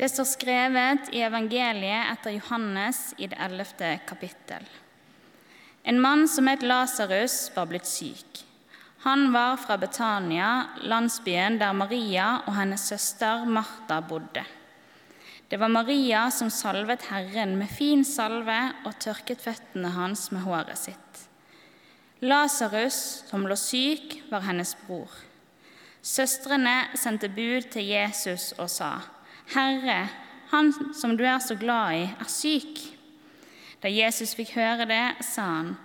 Det står skrevet i evangeliet etter Johannes i det ellevte kapittel. En mann som het Lasarus, var blitt syk. Han var fra Betania, landsbyen der Maria og hennes søster Martha bodde. Det var Maria som salvet Herren med fin salve og tørket føttene hans med håret sitt. Lasarus, som lå syk, var hennes bror. Søstrene sendte bud til Jesus og sa, 'Herre, han som du er så glad i, er syk.' Da Jesus fikk høre det, sa han,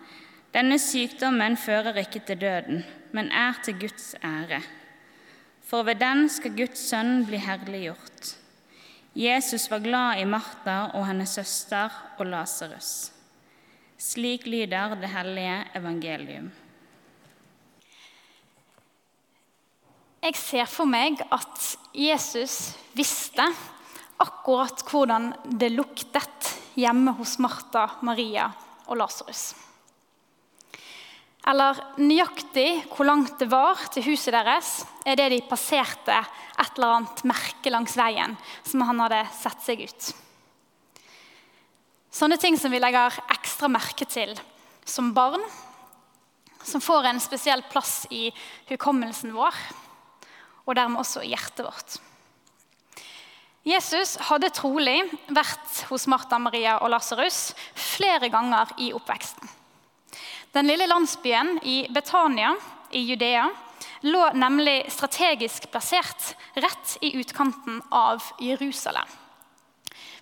'Denne sykdommen fører ikke til døden, men er til Guds ære.' For ved den skal Guds sønn bli herliggjort. Jesus var glad i Martha og hennes søster og Lasarus. Slik lyder det hellige evangelium. Jeg ser for meg at Jesus visste akkurat hvordan det luktet hjemme hos Martha, Maria og Lasarus. Eller nøyaktig hvor langt det var til huset deres, er det de passerte et eller annet merke langs veien som han hadde sett seg ut. Sånne ting som vi legger ekstra merke til som barn, som får en spesiell plass i hukommelsen vår, og dermed også hjertet vårt. Jesus hadde trolig vært hos Martha, Maria og Lasarus flere ganger i oppveksten. Den lille landsbyen i Betania i Judea lå nemlig strategisk plassert rett i utkanten av Jerusalem.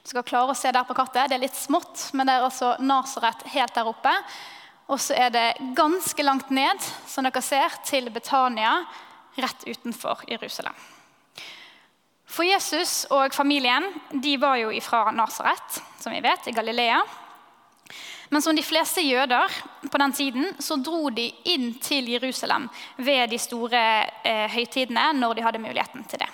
Du skal klare å se der på kartet. Det er litt smått, men det er altså Nasaret helt der oppe. Og så er det ganske langt ned, som dere ser, til Betania, rett utenfor Jerusalem. For Jesus og familien de var jo fra Nasaret, som vi vet, i Galilea. Men som de fleste jøder på den tiden, så dro de inn til Jerusalem ved de store eh, høytidene når de hadde muligheten til det.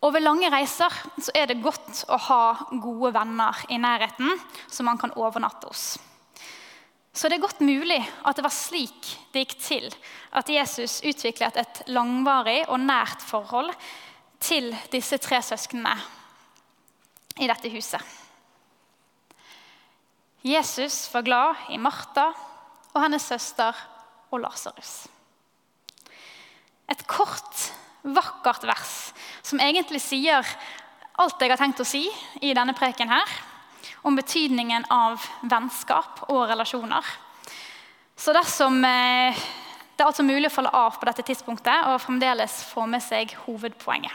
Og Ved lange reiser så er det godt å ha gode venner i nærheten som man kan overnatte hos. Så det er godt mulig at det var slik det gikk til at Jesus utviklet et langvarig og nært forhold til disse tre søsknene i dette huset. Jesus var glad i Martha og hennes søster og Lasarus. Et kort, vakkert vers som egentlig sier alt jeg har tenkt å si i denne preken her, om betydningen av vennskap og relasjoner. Så dersom eh, det er altså mulig å falle av på dette tidspunktet og fremdeles få med seg hovedpoenget.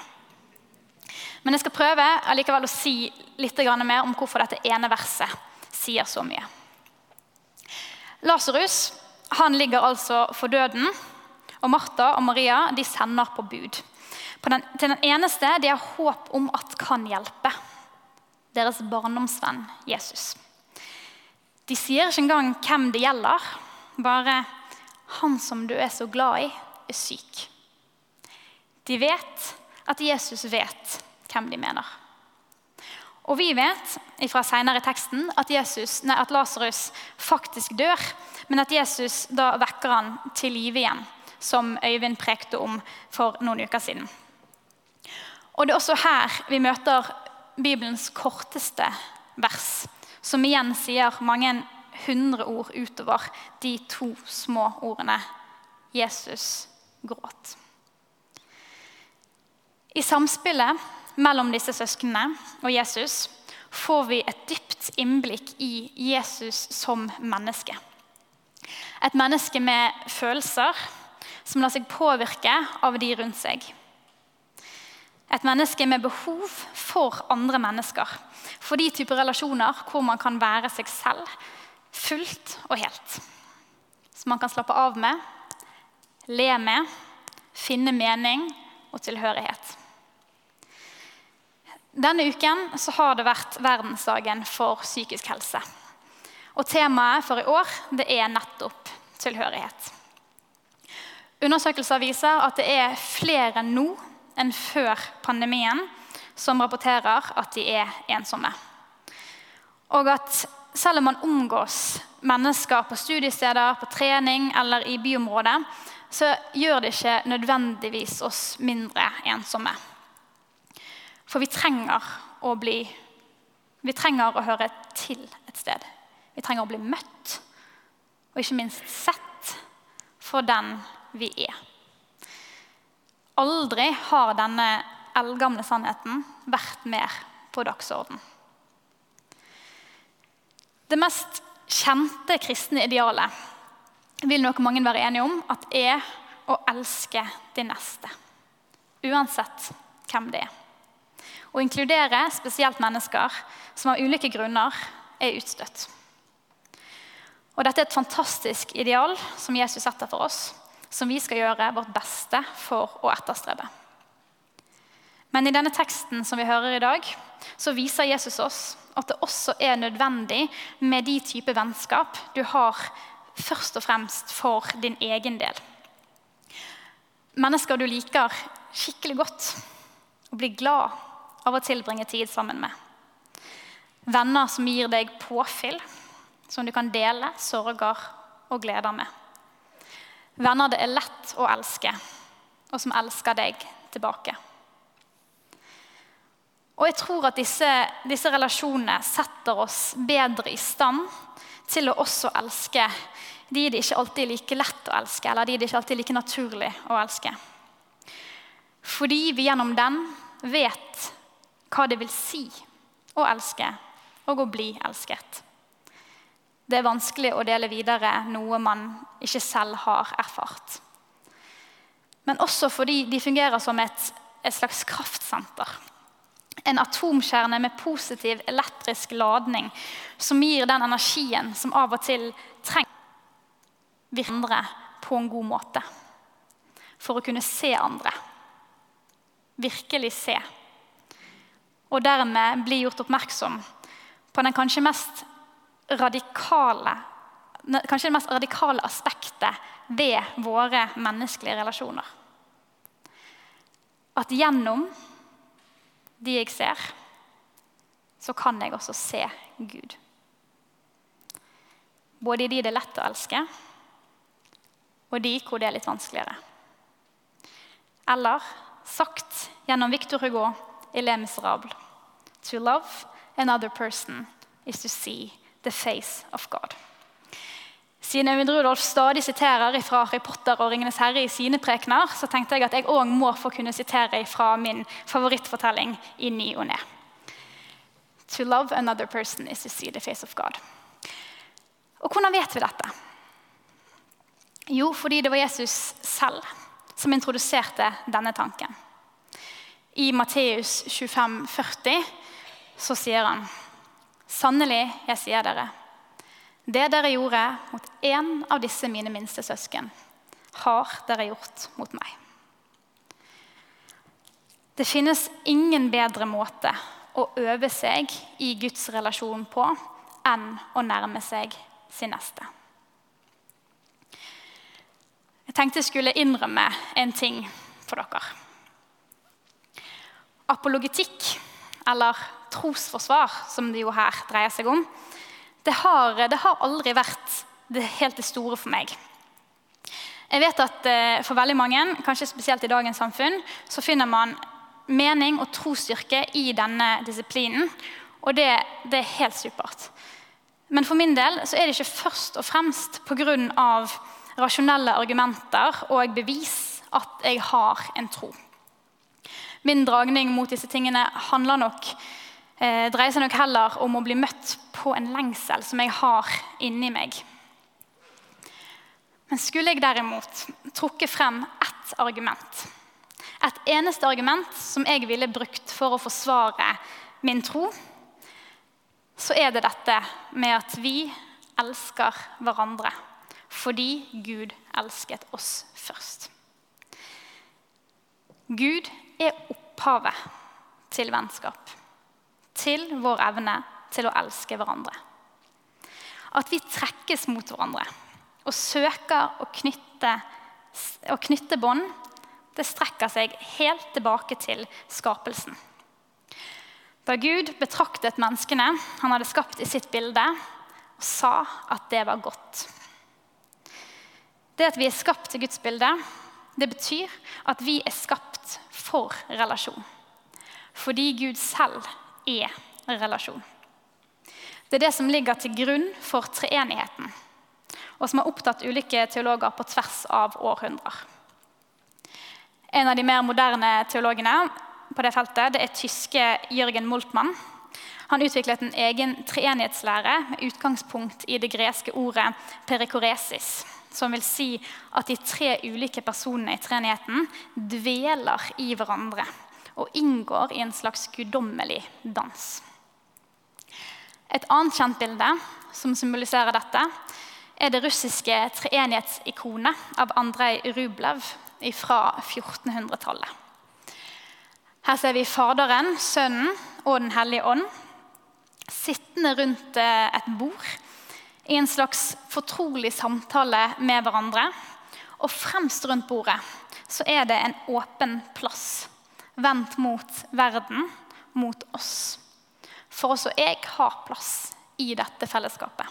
Men jeg skal prøve allikevel å si litt mer om hvorfor dette ene verset sier så mye. Lasarus ligger altså for døden, og Martha og Maria de sender på bud. På den, til den eneste de har håp om at kan hjelpe. Deres barndomsvenn Jesus. De sier ikke engang hvem det gjelder. Bare 'Han som du er så glad i, er syk'. De vet at Jesus vet hvem de mener. Og vi vet fra senere i teksten at, Jesus, at Lasarus faktisk dør, men at Jesus da vekker han til live igjen, som Øyvind prekte om for noen uker siden. Og Det er også her vi møter Bibelens korteste vers, som igjen sier mange hundre ord utover de to små ordene 'Jesus gråt'. I samspillet mellom disse søsknene og Jesus får vi et dypt innblikk i Jesus som menneske. Et menneske med følelser som lar seg påvirke av de rundt seg. Et menneske med behov for andre mennesker. For de typer relasjoner hvor man kan være seg selv fullt og helt. Som man kan slappe av med, le med, finne mening og tilhørighet. Denne uken har det vært verdensdagen for psykisk helse. Og Temaet for i år er nettopp tilhørighet. Undersøkelser viser at det er flere nå enn før pandemien som rapporterer at de er ensomme. Og at selv om man omgås mennesker på studiesteder, på trening eller i byområdet, så gjør det ikke nødvendigvis oss mindre ensomme. For vi trenger å bli Vi trenger å høre til et sted. Vi trenger å bli møtt, og ikke minst sett for den vi er. Aldri har denne eldgamle sannheten vært mer på dagsorden. Det mest kjente kristne idealet vil nok mange være enige om at er å elske de neste. Uansett hvem det er. Å inkludere spesielt mennesker som av ulike grunner er utstøtt. Og Dette er et fantastisk ideal som Jesus setter for oss, som vi skal gjøre vårt beste for å etterstrebe. Men i denne teksten som vi hører i dag, så viser Jesus oss at det også er nødvendig med de type vennskap du har først og fremst for din egen del. Mennesker du liker skikkelig godt og blir glad av å tilbringe tid sammen med. Venner som gir deg påfyll, som du kan dele sorger og gleder med. Venner det er lett å elske, og som elsker deg tilbake. Og jeg tror at disse, disse, relasjonene setter oss bedre i stand til å også elske de det ikke alltid er like lett å elske, eller de det ikke alltid er like naturlig å elske. Fordi vi gjennom den vet hva det vil si å elske og å bli elsket. Det er vanskelig å dele videre noe man ikke selv har erfart. Men også fordi de fungerer som et, et slags kraftsenter en atomkjerne med positiv elektrisk ladning som gir den energien som av og til trenger andre på en god måte. For å kunne se andre. Virkelig se. Og dermed bli gjort oppmerksom på den kanskje mest radikale kanskje det mest radikale aspektet ved våre menneskelige relasjoner. At gjennom de jeg ser, så kan jeg også se Gud. Både i de det er lett å elske, og de hvor det er litt vanskeligere. Eller sagt gjennom Victor Hugo i Le Miserable To love another person is to see the face of God. Siden Øyvind Rudolf stadig siterer fra Harry Potter og Ringenes herre i sine prekener, så tenkte jeg at jeg òg må få kunne sitere fra min favorittfortelling i ny og ne. To love another person is to see the face of God. Og hvordan vet vi dette? Jo, fordi det var Jesus selv som introduserte denne tanken. I Matteus 25, 40, så sier han Sannelig, jeg sier dere, det dere gjorde mot én av disse mine minste søsken, har dere gjort mot meg. Det finnes ingen bedre måte å øve seg i Guds relasjon på enn å nærme seg sin neste. Jeg tenkte jeg skulle innrømme en ting for dere. Apologetikk, eller trosforsvar, som det jo her dreier seg om, det har, det har aldri vært det helt det store for meg. Jeg vet at eh, For veldig mange, kanskje spesielt i dagens samfunn, så finner man mening og trosstyrke i denne disiplinen. Og det, det, er helt supert. Men for min del så er det ikke først og fremst pga. rasjonelle argumenter og bevis at jeg har en tro. Min dragning mot disse tingene handler nok eh, dreier seg nok heller om å bli møtt på en lengsel som jeg har inni meg. Men skulle jeg derimot trukket frem ett argument, et eneste argument som jeg ville brukt for å forsvare min tro, så er det dette med at vi elsker hverandre fordi Gud elsket oss først. Gud er opphavet til vennskap til vår evne til å elske hverandre. At vi trekkes mot hverandre og søker å knytte, å knytte bånd, det strekker seg helt tilbake til skapelsen. Da Gud betraktet menneskene han hadde skapt i sitt bilde, og sa at det var godt. Det at vi er skapt til Guds bilde, det betyr at vi er skapt for relasjon. fordi Gud selv er relasjon. Det er det som ligger til grunn for treenigheten, og som har opptatt ulike teologer på tvers av århundrer. En av de mer moderne teologene på det feltet det er tyske Jørgen Moltmann. Han utviklet en egen treenighetslære med utgangspunkt i det greske ordet perikoresis, som vil si at de tre ulike personene i treenigheten dveler i hverandre og inngår i en slags guddommelig dans. Et annet kjent bilde som symboliserer dette, er det russiske treenighetsikonet av Andrej Rublev fra 1400-tallet. Her ser vi Faderen, Sønnen og Den hellige ånd sittende rundt eh, et bord i en slags fortrolig samtale med hverandre. Og fremst rundt bordet så er det en åpen plass vendt mot verden, mot oss. For også jeg har plass i dette fellesskapet.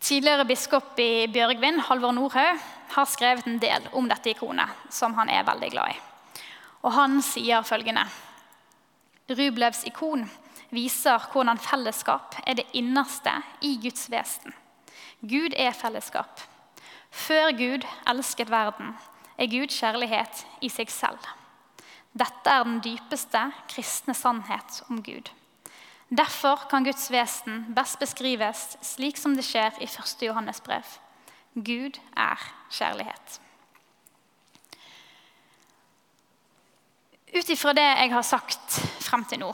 Tidligere biskop i Bjørgvin, Halvor Nordhaug, har skrevet en del om dette ikonet, som han er veldig glad i. Og han sier følgende Rublevs ikon viser hvordan fellesskap er det innerste i Guds vesen. Gud er fellesskap. Før Gud elsket verden, er Gud kjærlighet i seg selv. Dette er den dypeste kristne sannhet om Gud. Derfor kan Guds vesen best beskrives slik som det skjer i 1. Johannes brev. Gud er kjærlighet. Ut ifra det jeg har sagt frem til nå,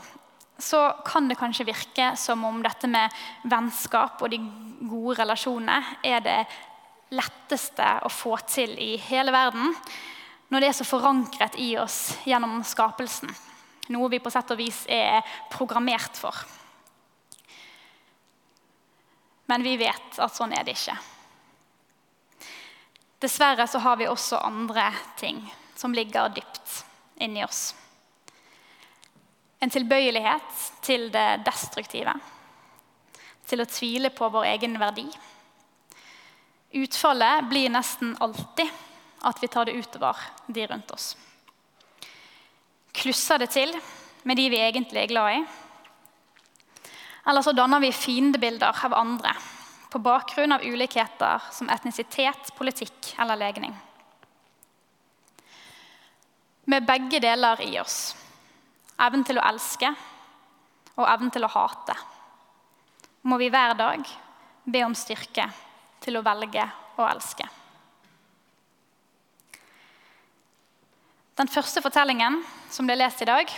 så kan det kanskje virke som om dette med vennskap og de gode relasjonene er det letteste å få til i hele verden når det er så forankret i oss gjennom skapelsen. Noe vi på sett og vis er programmert for. Men vi vet at sånn er det ikke. Dessverre så har vi også andre ting som ligger dypt inni oss. En tilbøyelighet til det destruktive. Til å tvile på vår egen verdi. Utfallet blir nesten alltid at vi tar det utover de rundt oss. Klusser det til med de vi egentlig er glad i. Eller så danner vi fiendebilder av andre på bakgrunn av ulikheter som etnisitet, politikk eller legning med begge deler i oss. Evnen til å elske og evnen til å hate. Må vi hver dag be om styrke til å velge å elske. Den første fortellingen som ble lest i dag,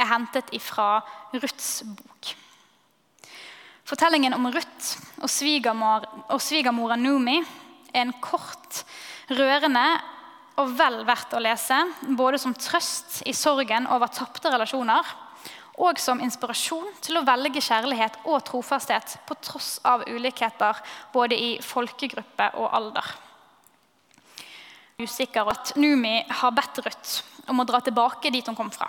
er hentet fra Ruths bok. Fortellingen om Ruth og svigermora Numi er en kort, rørende og vel verdt å lese, både som trøst i sorgen over tapte relasjoner og som inspirasjon til å velge kjærlighet og trofasthet på tross av ulikheter både i folkegruppe og alder. Usikker at Numi har bedt Ruth om å dra tilbake dit hun kom fra.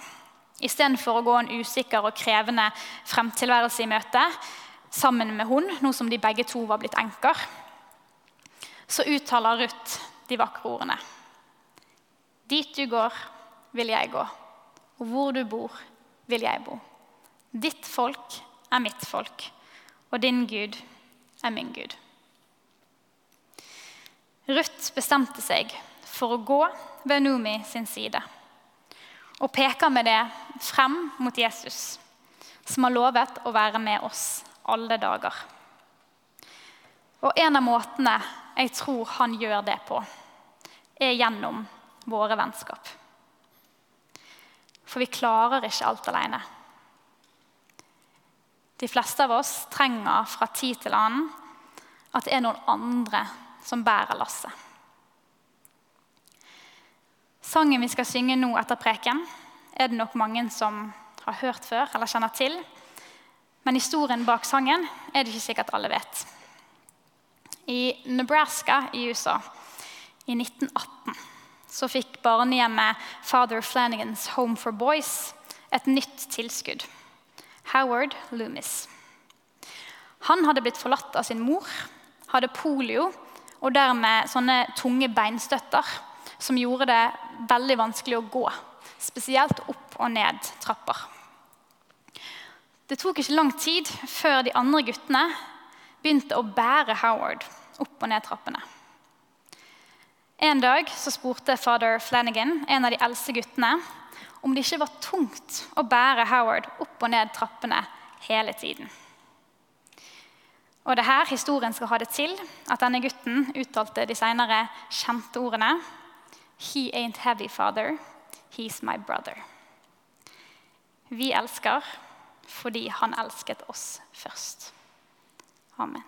Istedenfor å gå en usikker og krevende fremtilværelse i møte sammen med hun, nå som de begge to var blitt enker, så uttaler Ruth de vakre ordene. Dit du går, vil jeg gå, og hvor du bor, vil jeg bo. Ditt folk er mitt folk, og din Gud er min Gud. Ruth bestemte seg for å gå ved Numi sin side og peker med det frem mot Jesus, som har lovet å være med oss alle dager. Og en av måtene jeg tror han gjør det på, er gjennom våre vennskap. For vi klarer ikke alt alene. De fleste av oss trenger fra tid til annen at det er noen andre som bærer lasset. Sangen vi skal synge nå etter preken, er det nok mange som har hørt før eller kjenner til. Men historien bak sangen er det ikke sikkert alle vet. I Nebraska i USA i 1918 så fikk barnehjemmet Father Flanagans Home for Boys et nytt tilskudd. Howard Loomis. Han hadde blitt forlatt av sin mor, hadde polio og dermed sånne tunge beinstøtter som gjorde det veldig vanskelig å gå spesielt opp og ned trapper. Det tok ikke lang tid før de andre guttene begynte å bære Howard opp og ned trappene. En dag så spurte fader Flanagan, en av de eldste guttene, om det ikke var tungt å bære Howard opp og ned trappene hele tiden. Og det er her historien skal ha det til at denne gutten uttalte de senere kjente ordene He ain't heavy, father. He's my brother. Vi elsker fordi han elsket oss først. Amen.